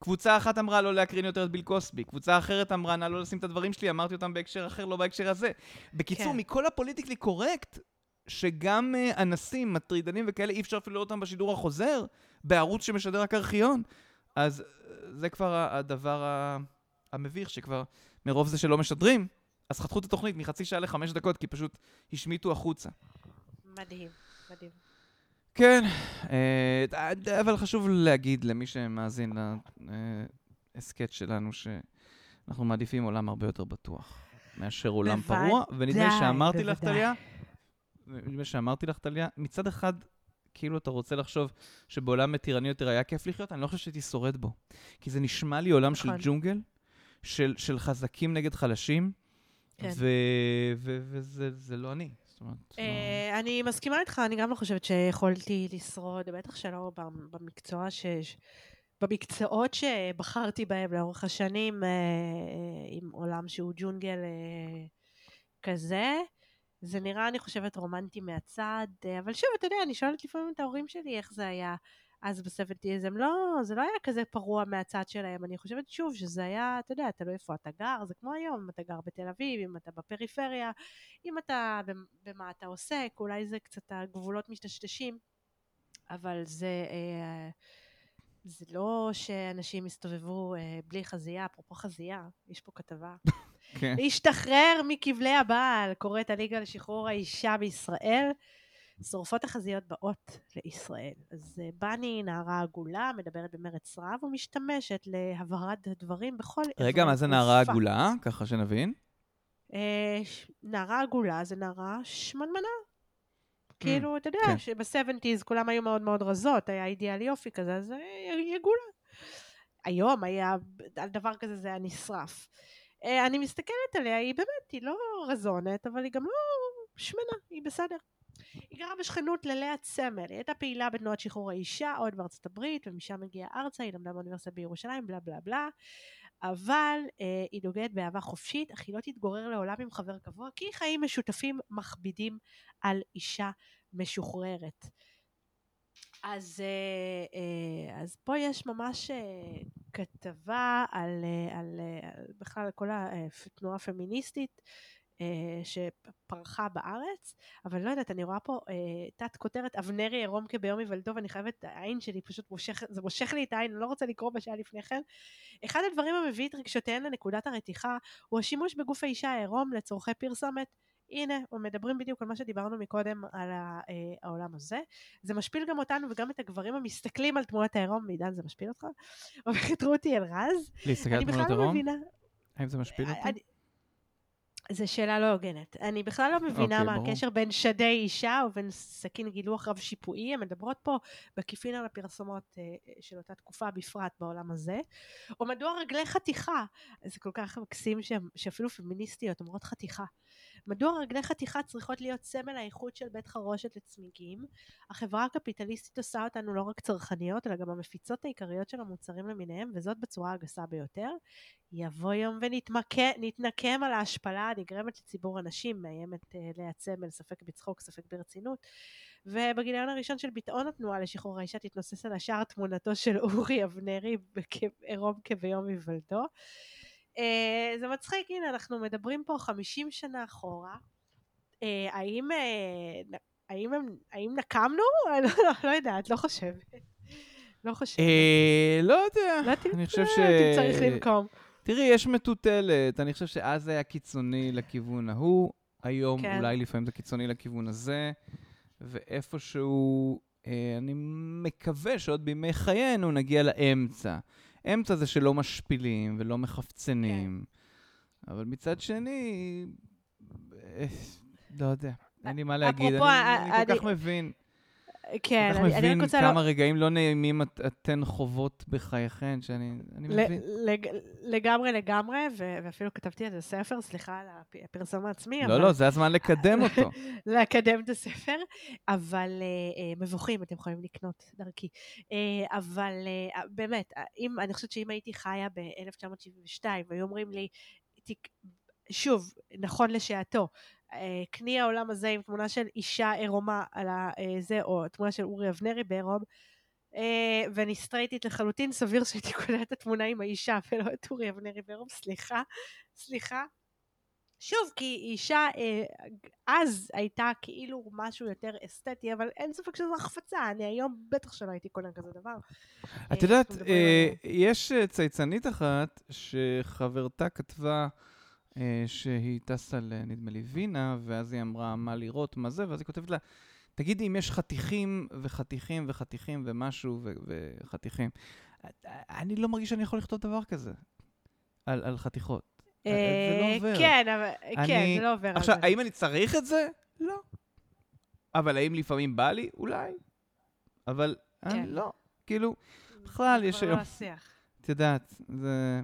קבוצה אחת אמרה לא להקרין יותר את ביל קוסבי, קבוצה אחרת אמרה נא לא לשים את הדברים שלי, אמרתי אותם בהקשר אחר, לא בהקשר הזה. בקיצור, כן. מכל הפוליטיקלי קורקט, שגם uh, אנסים, מטרידנים וכאלה, אי אפשר אפילו לראות אותם בשידור החוזר, בערוץ שמשדר רק ארכיון. אז אה, זה כבר הדבר ה- המביך, שכבר מרוב זה שלא משדרים, אז חתכו את התוכנית מחצי שעה לחמש דקות, כי פשוט השמיטו החוצה. מדהים, מדהים. כן, אה, אבל חשוב להגיד למי שמאזין להסכת שלנו, שאנחנו מעדיפים עולם הרבה יותר בטוח מאשר עולם פרוע, ונדמה לי שאמרתי לך. טליה, נדמה שאמרתי לך, טליה, מצד אחד, כאילו אתה רוצה לחשוב שבעולם מתירני יותר היה כיף לחיות, אני לא חושב שהייתי שורד בו. כי זה נשמע לי עולם של נכון. ג'ונגל, של, של חזקים נגד חלשים, כן. וזה זה לא אני. זאת אומרת, לא- אה, אני מסכימה איתך, אני גם לא חושבת שיכולתי לשרוד, בטח שלא במ- במקצוע ש... ש- במקצועות שבחרתי בהם לאורך השנים, אה, אה, עם עולם שהוא ג'ונגל אה, כזה. זה נראה, אני חושבת, רומנטי מהצד, אה, אבל שוב, אתה יודע, אני שואלת לפעמים את ההורים שלי איך זה היה אז בסבנטיז, הם לא, זה לא היה כזה פרוע מהצד שלהם, אני חושבת שוב שזה היה, אתה יודע, תלוי איפה אתה גר, זה כמו היום, אם אתה גר בתל אביב, אם אתה בפריפריה, אם אתה, במ- במה אתה עוסק, אולי זה קצת הגבולות משתשתשים, אבל זה, אה, זה לא שאנשים הסתובבו אה, בלי חזייה, אפרופו חזייה, יש פה כתבה. *laughs* כן. להשתחרר מכבלי הבעל, קוראת הליגה לשחרור האישה בישראל. שורפות החזיות באות לישראל. אז אה, בני, נערה עגולה, מדברת במרץ רב ומשתמשת להבהרת הדברים בכל רגע, מה זה נערה. עגולה? ככה שנבין. אה, נערה עגולה זה נערה שמנמנה. כאילו, אתה יודע, כן. שב-70's כולם היו מאוד מאוד רזות, היה אידיאל יופי כזה, אז אה, היא עגולה. היום היה, על דבר כזה זה היה נשרף. אני מסתכלת עליה, היא באמת, היא לא רזונת, אבל היא גם לא שמנה, היא בסדר. היא גרה בשכנות ללאה צמל, היא הייתה פעילה בתנועת שחרור האישה, עוד בארצות הברית, ומשם הגיעה ארצה, היא למדה באוניברסיטה בירושלים, בלה בלה בלה. אבל אה, היא דוגלת באהבה חופשית, אך היא לא תתגורר לעולם עם חבר קבוע, כי חיים משותפים מכבידים על אישה משוחררת. אז, אה, אה, אז פה יש ממש אה, כתבה על, אה, על, אה, בכלל כל התנועה הפמיניסטית אה, שפרחה בארץ, אבל לא יודעת, אני רואה פה אה, תת כותרת אבנרי עירום כביום היוולדו, ואני חייבת, העין שלי פשוט מושך, זה מושך לי את העין, אני לא רוצה לקרוא מה שהיה לפני כן. אחד הדברים המביא את רגשותיהן לנקודת הרתיחה הוא השימוש בגוף האישה העירום לצורכי פרסומת. הנה, מדברים בדיוק על מה שדיברנו מקודם על אה, העולם הזה. זה משפיל גם אותנו וגם את הגברים המסתכלים על תמונת העירום, עידן זה משפיל אותך? אומרת רותי אלרז. להסתכל על תמונות לא עירום? האם זה משפיל אותי? זו שאלה לא הוגנת. אני בכלל לא מבינה אוקיי, מה ברור. הקשר בין שדי אישה ובין סכין גילוח רב שיפועי. הן מדברות פה בעקיפין על הפרסומות אה, אה, של אותה תקופה, בפרט בעולם הזה. או מדוע רגלי חתיכה, זה כל כך מקסים שאפילו פמיניסטיות אומרות חתיכה. מדוע רגלי חתיכה צריכות להיות סמל האיכות של בית חרושת לצמיגים? החברה הקפיטליסטית עושה אותנו לא רק צרכניות, אלא גם המפיצות העיקריות של המוצרים למיניהם, וזאת בצורה הגסה ביותר. יבוא יום ונתנקם על ההשפלה הנגרמת לציבור הנשים, מאיימת אה, לאה צמל, ספק בצחוק, ספק ברצינות. ובגיליון הראשון של ביטאון התנועה לשחרור האישה תתנוסס על השער תמונתו של אורי אבנרי עירום כביום היוולדו. אה, זה מצחיק, הנה, אנחנו מדברים פה 50 שנה אחורה. אה, האם, נ- האם, הם, האם נקמנו? *laughs* לא, לא, לא יודעת, לא חושבת. לא חושבת. לא יודע. לא אני חושב ש... צריך לנקום. תראי, יש מטוטלת. אני חושב שאז זה היה קיצוני לכיוון ההוא, היום כן. אולי לפעמים זה קיצוני לכיוון הזה, ואיפשהו, אה, אני מקווה שעוד בימי חיינו נגיע לאמצע. אמצע זה שלא משפילים ולא מחפצנים, כן. אבל מצד שני, אה, לא יודע. אין לי מה להגיד, אני אני כל כך מבין. כן, כל כך אני אני רק מבין רוצה... כמה רגעים לא נעימים את- אתן חוות בחייכן, שאני אני מבין. לג- לגמרי, לגמרי, ו- ואפילו כתבתי על זה ספר, סליחה על הפ- הפרסום העצמי, לא, אבל לא, זה הזמן לקדם אותו. *laughs* לקדם את הספר, אבל אה, מבוכים, אתם יכולים לקנות דרכי. אה, אבל אה, באמת, אם, אני חושבת שאם הייתי חיה ב-1972, והיו אומרים לי, שוב, נכון לשעתו, קני העולם הזה עם תמונה של אישה עירומה על הזה, או תמונה של אורי אבנרי בעירום, אה, ואני סטרייטית לחלוטין, סביר שהייתי קונה את התמונה עם האישה ולא את אורי אבנרי בעירום, סליחה, סליחה. שוב, כי אישה אה, אז הייתה כאילו משהו יותר אסתטי, אבל אין ספק שזו החפצה, אני היום בטח שלא הייתי קונה כזה דבר. את אה, יודעת, אה, על- יש אה, צייצנית אחת שחברתה כתבה אה, שהיא טסה ל... נדמה לי וינה, ואז היא אמרה מה לראות, מה זה, ואז היא כותבת לה, תגידי אם יש חתיכים וחתיכים וחתיכים ומשהו ו- וחתיכים. אני לא מרגיש שאני יכול לכתוב דבר כזה על, על חתיכות. אה, זה לא אה, עובר. כן, אבל, כן, זה לא עובר עכשיו, זה. האם אני צריך את זה? לא. אבל האם לפעמים בא לי? אולי. אבל כן. אני לא. כאילו, בכלל, זה יש לא היום- השיח. את יודעת, זה,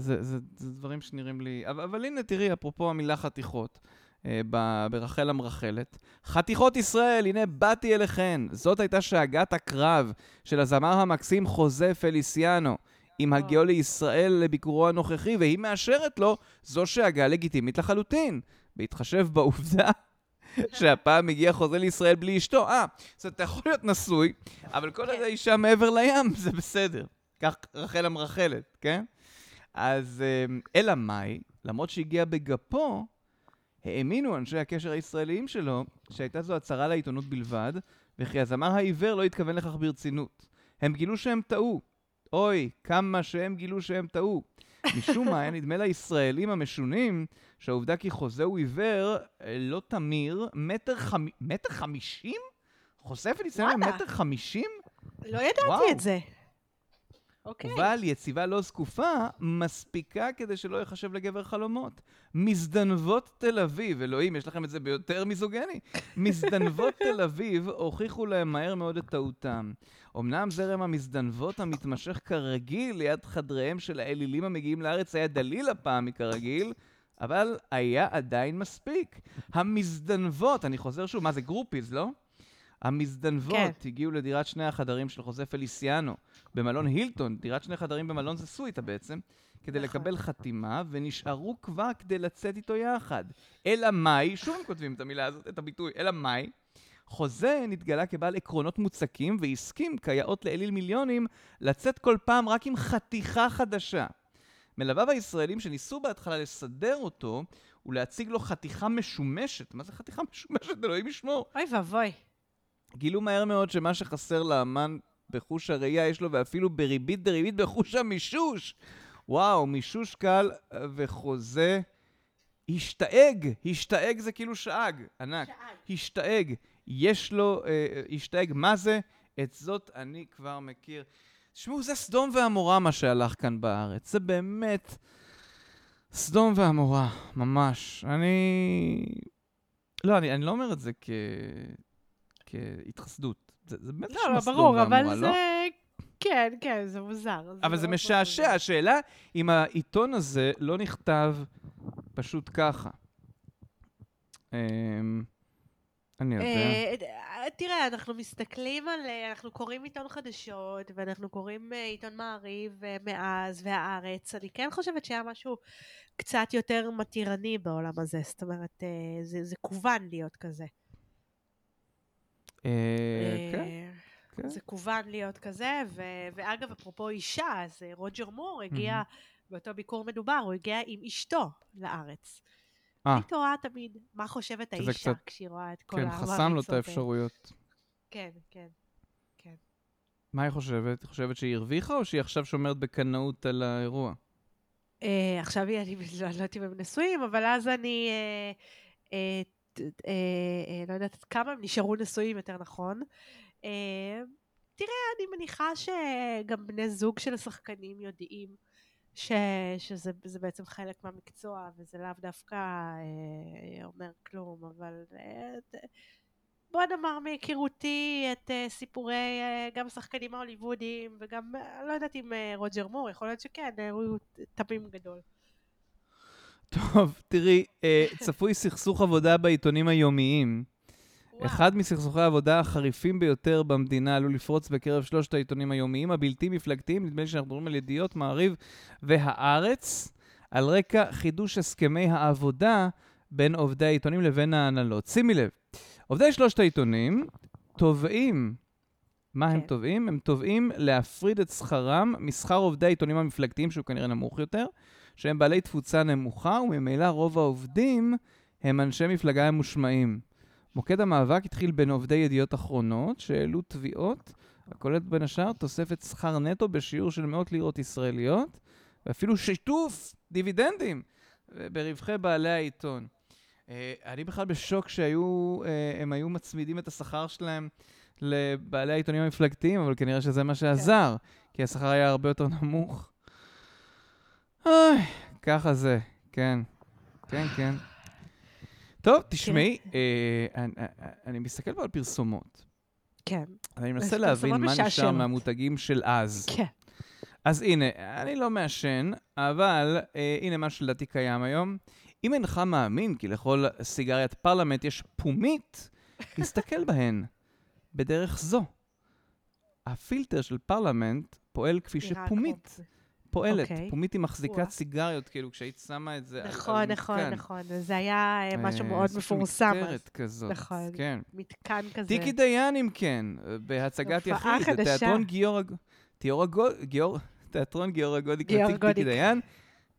זה, זה, זה דברים שנראים לי... אבל, אבל הנה, תראי, אפרופו המילה חתיכות, אה, ב- ברחל המרחלת. חתיכות ישראל, הנה באתי אליכן. זאת הייתה שאגת הקרב של הזמר המקסים חוזה פליסיאנו, עם הגיעו לישראל לביקורו הנוכחי, והיא מאשרת לו, זו שאגה לגיטימית לחלוטין. בהתחשב בעובדה *laughs* שהפעם הגיע חוזה לישראל בלי אשתו. אה, זאת אומרת, אתה יכול להיות נשוי, אבל כל כן. עוד האישה מעבר לים, זה בסדר. כך רחל המרחלת, כן? אז אמ, אלא מאי, למרות שהגיע בגפו, האמינו אנשי הקשר הישראליים שלו שהייתה זו הצהרה לעיתונות בלבד, וכי הזמר העיוור לא התכוון לכך ברצינות. הם גילו שהם טעו. אוי, כמה שהם גילו שהם טעו. משום מה, היה *laughs* נדמה לישראלים המשונים שהעובדה כי חוזה הוא עיוור אה, לא תמיר, מטר, חמ... מטר חמישים? חושף את ישראל. מטר חמישים? לא ידעתי וואו. את זה. אוקיי. אבל יציבה לא זקופה מספיקה כדי שלא ייחשב לגבר חלומות. מזדנבות תל אביב, אלוהים, יש לכם את זה ביותר מיזוגני. מזדנבות תל אביב הוכיחו להם מהר מאוד את טעותם. אמנם זרם המזדנבות המתמשך כרגיל ליד חדריהם של האלילים המגיעים לארץ היה דליל הפעם מכרגיל, אבל היה עדיין מספיק. המזדנבות, אני חוזר שוב, מה זה גרופיז, לא? המזדנבות כן. הגיעו לדירת שני החדרים של חוזה פליסיאנו במלון הילטון, דירת שני חדרים במלון זה סוויטה בעצם, כדי נכון. לקבל חתימה, ונשארו כבר כדי לצאת איתו יחד. אלא מאי, שוב הם כותבים את המילה הזאת, את הביטוי, אלא מאי, חוזה נתגלה כבעל עקרונות מוצקים, והסכים, כיאות לאליל מיליונים, לצאת כל פעם רק עם חתיכה חדשה. מלוויו הישראלים שניסו בהתחלה לסדר אותו, ולהציג לו חתיכה משומשת. מה זה חתיכה משומשת? אלוהים ישמור. אוי ואבוי. גילו מהר מאוד שמה שחסר לאמן בחוש הראייה יש לו, ואפילו בריבית דריבית בחוש המישוש. וואו, מישוש קל אה, וחוזה. השתאג, השתאג זה כאילו שאג, ענק. השתאג, יש לו, אה, אה, השתאג, מה זה? את זאת אני כבר מכיר. תשמעו, זה סדום ועמורה מה שהלך כאן בארץ. זה באמת סדום ועמורה, ממש. אני... לא, אני, אני לא אומר את זה כ... כהתחסדות. זה, זה באמת לא, לא, ברור, אבל לא? זה... כן, כן, זה מוזר. אבל זה משעשע. מוזר. השאלה אם העיתון הזה לא נכתב פשוט ככה. אמ, אני יודע. אה, תראה, אנחנו מסתכלים על... אה, אנחנו קוראים עיתון חדשות, ואנחנו קוראים אה, עיתון מעריב אה, מאז, והארץ. אני כן חושבת שהיה משהו קצת יותר מתירני בעולם הזה. זאת אומרת, אה, זה זה כוון להיות כזה. אה, כן, אה, כן. זה כוון להיות כזה, ו- ואגב, אפרופו אישה, אז אה, רוג'ר מור הגיע. באותו ביקור מדובר, הוא הגיע עם אשתו לארץ. אה. אני תוהה תמיד, מה חושבת האישה קצת- כשהיא רואה את כל כן, המעריצות חסם לו את. האפשרויות. כן, כן. מה היא חושבת? היא חושבת שהיא הרוויחה, או שהיא עכשיו שומרת בקנאות על האירוע? אה, עכשיו היא- אני לא לא יודעת אם הם נשואים, אבל אז אני... אה, ת- אה, אה, לא יודעת כמה הם נשארו נשואים, יותר נכון. אה, תראה, אני מניחה שגם בני זוג של השחקנים יודעים ש, שזה זה בעצם חלק מהמקצוע, וזה לאו דווקא אה, אומר כלום, אבל אה, בוא נאמר מהיכרותי את אה, סיפורי אה, גם השחקנים ההוליוודיים, וגם, אה, לא יודעת אם אה, רוג'ר מור, יכול להיות שכן, אה, הוא תמים גדול. טוב, תראי, אה, צפוי סכסוך עבודה בעיתונים היומיים. וואו. אחד מסכסוכי העבודה החריפים ביותר במדינה עלול לפרוץ בקרב שלושת העיתונים היומיים הבלתי מפלגתיים, נדמה לי שאנחנו מדברים על ידיעות, מעריב והארץ, על רקע חידוש הסכמי העבודה בין עובדי העיתונים לבין ההנהלות. שימי לב, עובדי שלושת העיתונים תובעים, מה הם כן. תובעים? הם תובעים להפריד את שכרם משכר עובדי העיתונים המפלגתיים, שהוא כנראה נמוך יותר, שהם בעלי תפוצה נמוכה, וממילא רוב העובדים הם אנשי מפלגה ממושמעים. מוקד המאבק התחיל בין עובדי ידיעות אחרונות, שהעלו תביעות, הכוללת בין השאר תוספת שכר נטו בשיעור של מאות לירות ישראליות, ואפילו שיתוף דיבידנדים ברווחי בעלי העיתון. אה, אני בכלל בשוק שהיו, אה, הם היו מצמידים את השכר שלהם לבעלי העיתונים המפלגתיים, אבל כנראה שזה מה שעזר, כי השכר היה הרבה יותר נמוך. אוי, ככה זה, כן. כן, כן. טוב, תשמעי, אה, אני- אני מסתכל פה על פרסומות. כן, אני מנסה פרסומות להבין מה נשאר משעשעות. מהמותגים של אז. כן. אז הנה, אני לא מעשן, אבל אה, הנה מה שלדעתי קיים היום. אם אינך מאמין כי לכל סיגריית פרלמנט יש פומית, *laughs* תסתכל בהן בדרך זו. הפילטר של Parliament פועל כפי הנראה כפומית כמו- פועלת. אוקיי. פומית היא מחזיקת וואו. סיגריות, כאילו, כשהיית שמה את זה על- על נכון, נכון, מתקן. נכון. זה היה אה, משהו אה, מאוד סוג של מפורסם. אז. מקטרת כזאת. נכון. כן. מתקן כזה. טיקי דיין, אם כן, בהצגת הופעה יחיד, חדשה. תיאטרון גיורא... תיאורא גיאור... תיאטרון גיורא גודיק מציג טיקי. דיין.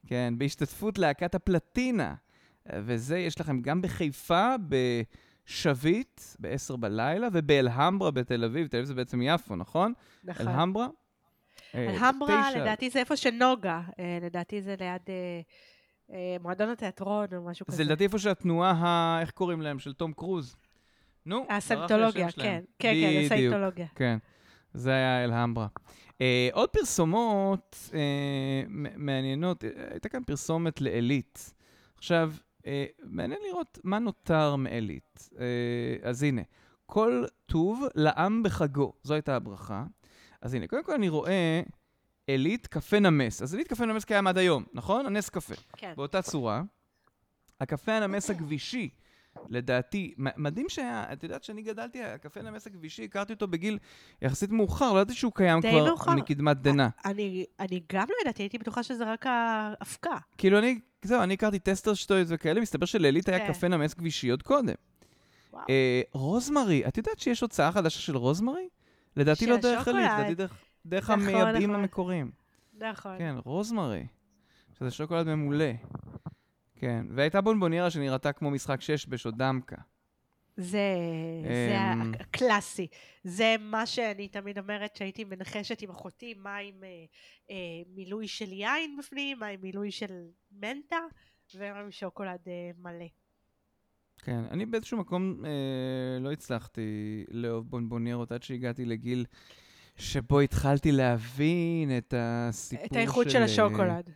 כן, בהשתתפות להקת הפלטינה. וזה יש לכם גם בחיפה, בשביט, ב-10 בלילה, ובאלהמברה בתל אביב. תל אביב זה בעצם יפו, נכון? נכון. אלהמברה? אה, אלהמברה, תשע. לדעתי זה איפה שנוגה. אה, לדעתי זה ליד אה, אה, מועדון התיאטרון או משהו כזה. זה לדעתי איפה שהתנועה, ה- איך קוראים להם? של תום קרוז. נו, הסנטולוגיה. כן. כן, כן. הסנטולוגיה. כן, זה היה אלהמברה. אה, עוד פרסומות אה, מעניינות, אה, הייתה כאן פרסומת לעילית. עכשיו, אה, מעניין לראות מה נותר מעילית. אה, אז הנה, כל טוב לעם בחגו, זו הייתה הברכה. אז הנה, קודם כל אני רואה עילית קפה נמס. אז עילית קפה נמס קיים עד היום, נכון? הנס קפה. כן. באותה צורה. הקפה הנמס הכבישי, לדעתי, מדהים שהיה, את יודעת שאני גדלתי, הקפה הנמס הכבישי, הכרתי אותו בגיל יחסית מאוחר, לא ידעתי שהוא קיים כבר מאוחר. מקדמת דנא. אני אני גם לא ידעתי, הייתי בטוחה שזה רק ההפקה. כאילו אני, זהו, אני הכרתי טסטר שטויז וכאלה, מסתבר שלעילית היה כן. קפה נמס כבישי עוד קודם. אה, רוזמרי, את יודעת שיש הוצאה חדשה של רוזמרי? לדעתי לא דרך שוקולד. לדעתי דרך- דרך נכון, המייבאים נכון. המקוריים. נכון. כן, רוזמרי. שזה שוקולד ממולא. כן, והייתה בונבוניירה שנראתה כמו משחק שש או דמקה. זה, זה אמ, הקלאסי. זה מה שאני תמיד אומרת שהייתי מנחשת עם אחותי, מה עם אה, אה, מילוי של יין בפנים, מה עם מילוי של מנטה, ומה עם שוקולד אה, מלא. כן, אני באיזשהו מקום אה, לא הצלחתי לאהוב בונבוניירות עד שהגעתי לגיל שבו התחלתי להבין את הסיפור את האיכות של אה, השוקולד.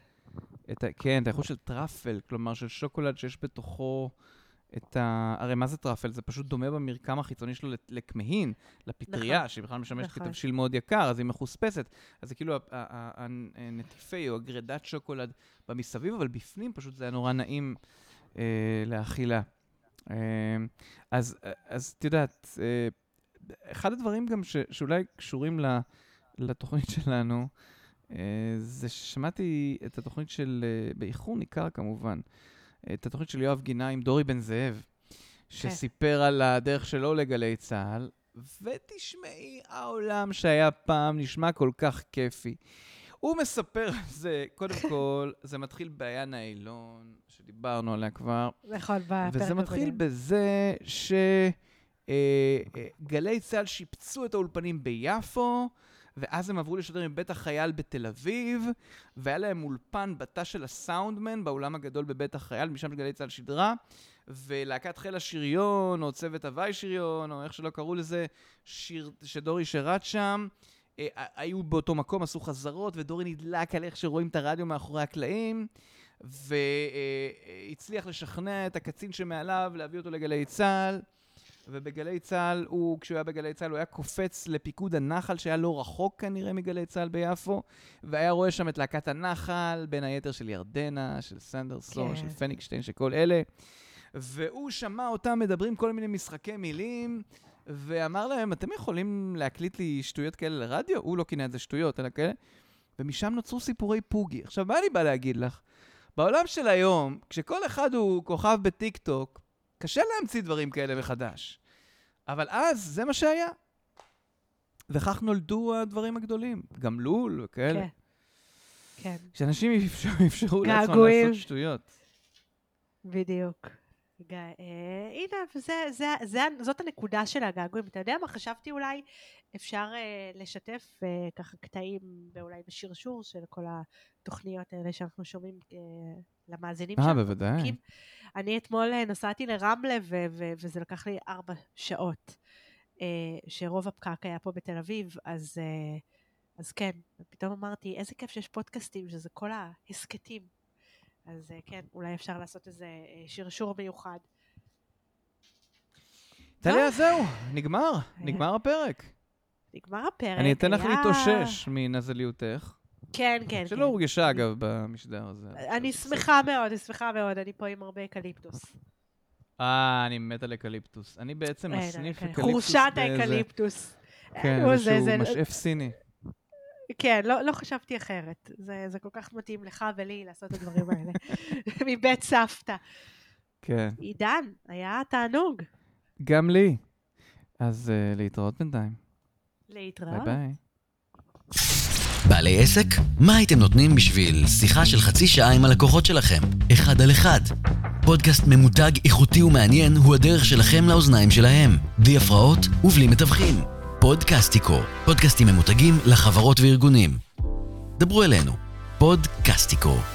את ה, כן, את האיכות של truffle, כלומר של שוקולד שיש בתוכו את ה... הרי מה זה טראפל? זה פשוט דומה במרקם החיצוני שלו לכמהין, לפטריה, נכון, שבכלל משמשת נכון. כתבשיל מאוד יקר, אז היא מחוספסת. אז זה כאילו הנטיפי או הגרדת שוקולד במסביב, אבל בפנים פשוט זה היה נורא נעים אה, לאכילה. אה, אז, אז את יודעת, אה, אחד הדברים גם ש, שאולי קשורים ל, לתוכנית שלנו, אה, זה ששמעתי את התוכנית של, אה, באיחור ניכר כמובן, את התוכנית של יואב גינה עם דורי בן זאב, שסיפר על הדרך שלו לגלי צה"ל, ותשמעי, העולם שהיה פעם נשמע כל כך כיפי. הוא מספר על זה, קודם *laughs* כל, זה מתחיל בעיה ניילון, שדיברנו עליה כבר, נכון, בפרק וזה מתחיל הקודם. בזה שגלי צה"ל שיפצו את האולפנים ביפו, ואז הם עברו לשדר מבית החייל בתל אביב, והיה להם אולפן בתא של הסאונדמן באולם הגדול בבית החייל, משם גלי צה"ל שידרה, ולהקת חיל השריון, או צוות הוואי שריון, או איך שלא קראו לזה, שיר, שדורי שירת שם, אה, היו באותו מקום, עשו חזרות, ודורי נדלק על איך שרואים את הרדיו מאחורי הקלעים, והצליח לשכנע את הקצין שמעליו להביא אותו לגלי צה"ל. ובגלי צה"ל, הוא, כשהוא היה בגלי צה"ל, הוא היה קופץ לפיקוד הנחל, שהיה לא רחוק כנראה מגלי צה"ל ביפו, והיה רואה שם את להקת הנחל, בין היתר של ירדנה, של סנדרסון, כן. של פניקשטיין, של כל אלה. והוא שמע אותם מדברים כל מיני משחקי מילים, ואמר להם, אתם יכולים להקליט לי שטויות כאלה לרדיו? הוא לא כינה את זה שטויות, אלא כאלה. ומשם נוצרו סיפורי פוגי. עכשיו, מה אני בא להגיד לך? בעולם של היום, כשכל אחד הוא כוכב בטיק טוק, קשה להמציא דברים כאלה מחדש. אבל אז, זה מה שהיה. וכך נולדו הדברים הגדולים. גם לול וכאלה. כן. כן. כשאנשים אפשרו לעצמם לעשות שטויות. בדיוק. אה, הנה, זה, זה, זה, זאת הנקודה של הגעגועים. אתה יודע מה, חשבתי אולי אפשר אה, לשתף אה, ככה קטעים, אולי בשרשור של כל התוכניות האלה שאנחנו שומעים אה, למאזינים שלנו. אה, בוודאי. אני אתמול אה, נסעתי לרמלה, ו- ו- וזה לקח לי ארבע שעות, אה, שרוב הפקק היה פה בתל אביב, אז, אה, אז כן, פתאום אמרתי, איזה כיף שיש פודקאסטים, שזה כל ההסכתים. אז אה, כן, אולי אפשר לעשות איזה אה, שרשור מיוחד. טליה, זהו, נגמר, אה. נגמר הפרק. נגמר הפרק. אני אתן לך להתאושש מנזליותך. כן, כן. שלא כן. הורגשה, אגב, במשדר הזה. אני שמחה מאוד, אני שמחה מאוד, אני פה עם הרבה אקליפטוס. אה, אני מת על אקליפטוס. אני בעצם מסניף אקליפטוס באיזה... חורשת האקליפטוס. כן, איזשהו משאף סיני. כן, לא, לא חשבתי אחרת. זה, זה כל כך מתאים לך ולי לעשות את הדברים האלה. *laughs* מבית סבתא. כן. עידן, היה תענוג. גם לי. אז אה, להתראות בינתיים. להתראות. ביי ביי. בעלי עסק? מה הייתם נותנים בשביל שיחה של חצי שעה עם הלקוחות שלכם? אחד על אחד. פודקאסט ממותג, איכותי ומעניין הוא הדרך שלכם לאוזניים שלהם. בלי הפרעות ובלי מתווכים. פודקאסטיקו, פודקאסטים ממותגים לחברות וארגונים. דברו אלינו, פודקאסטיקו.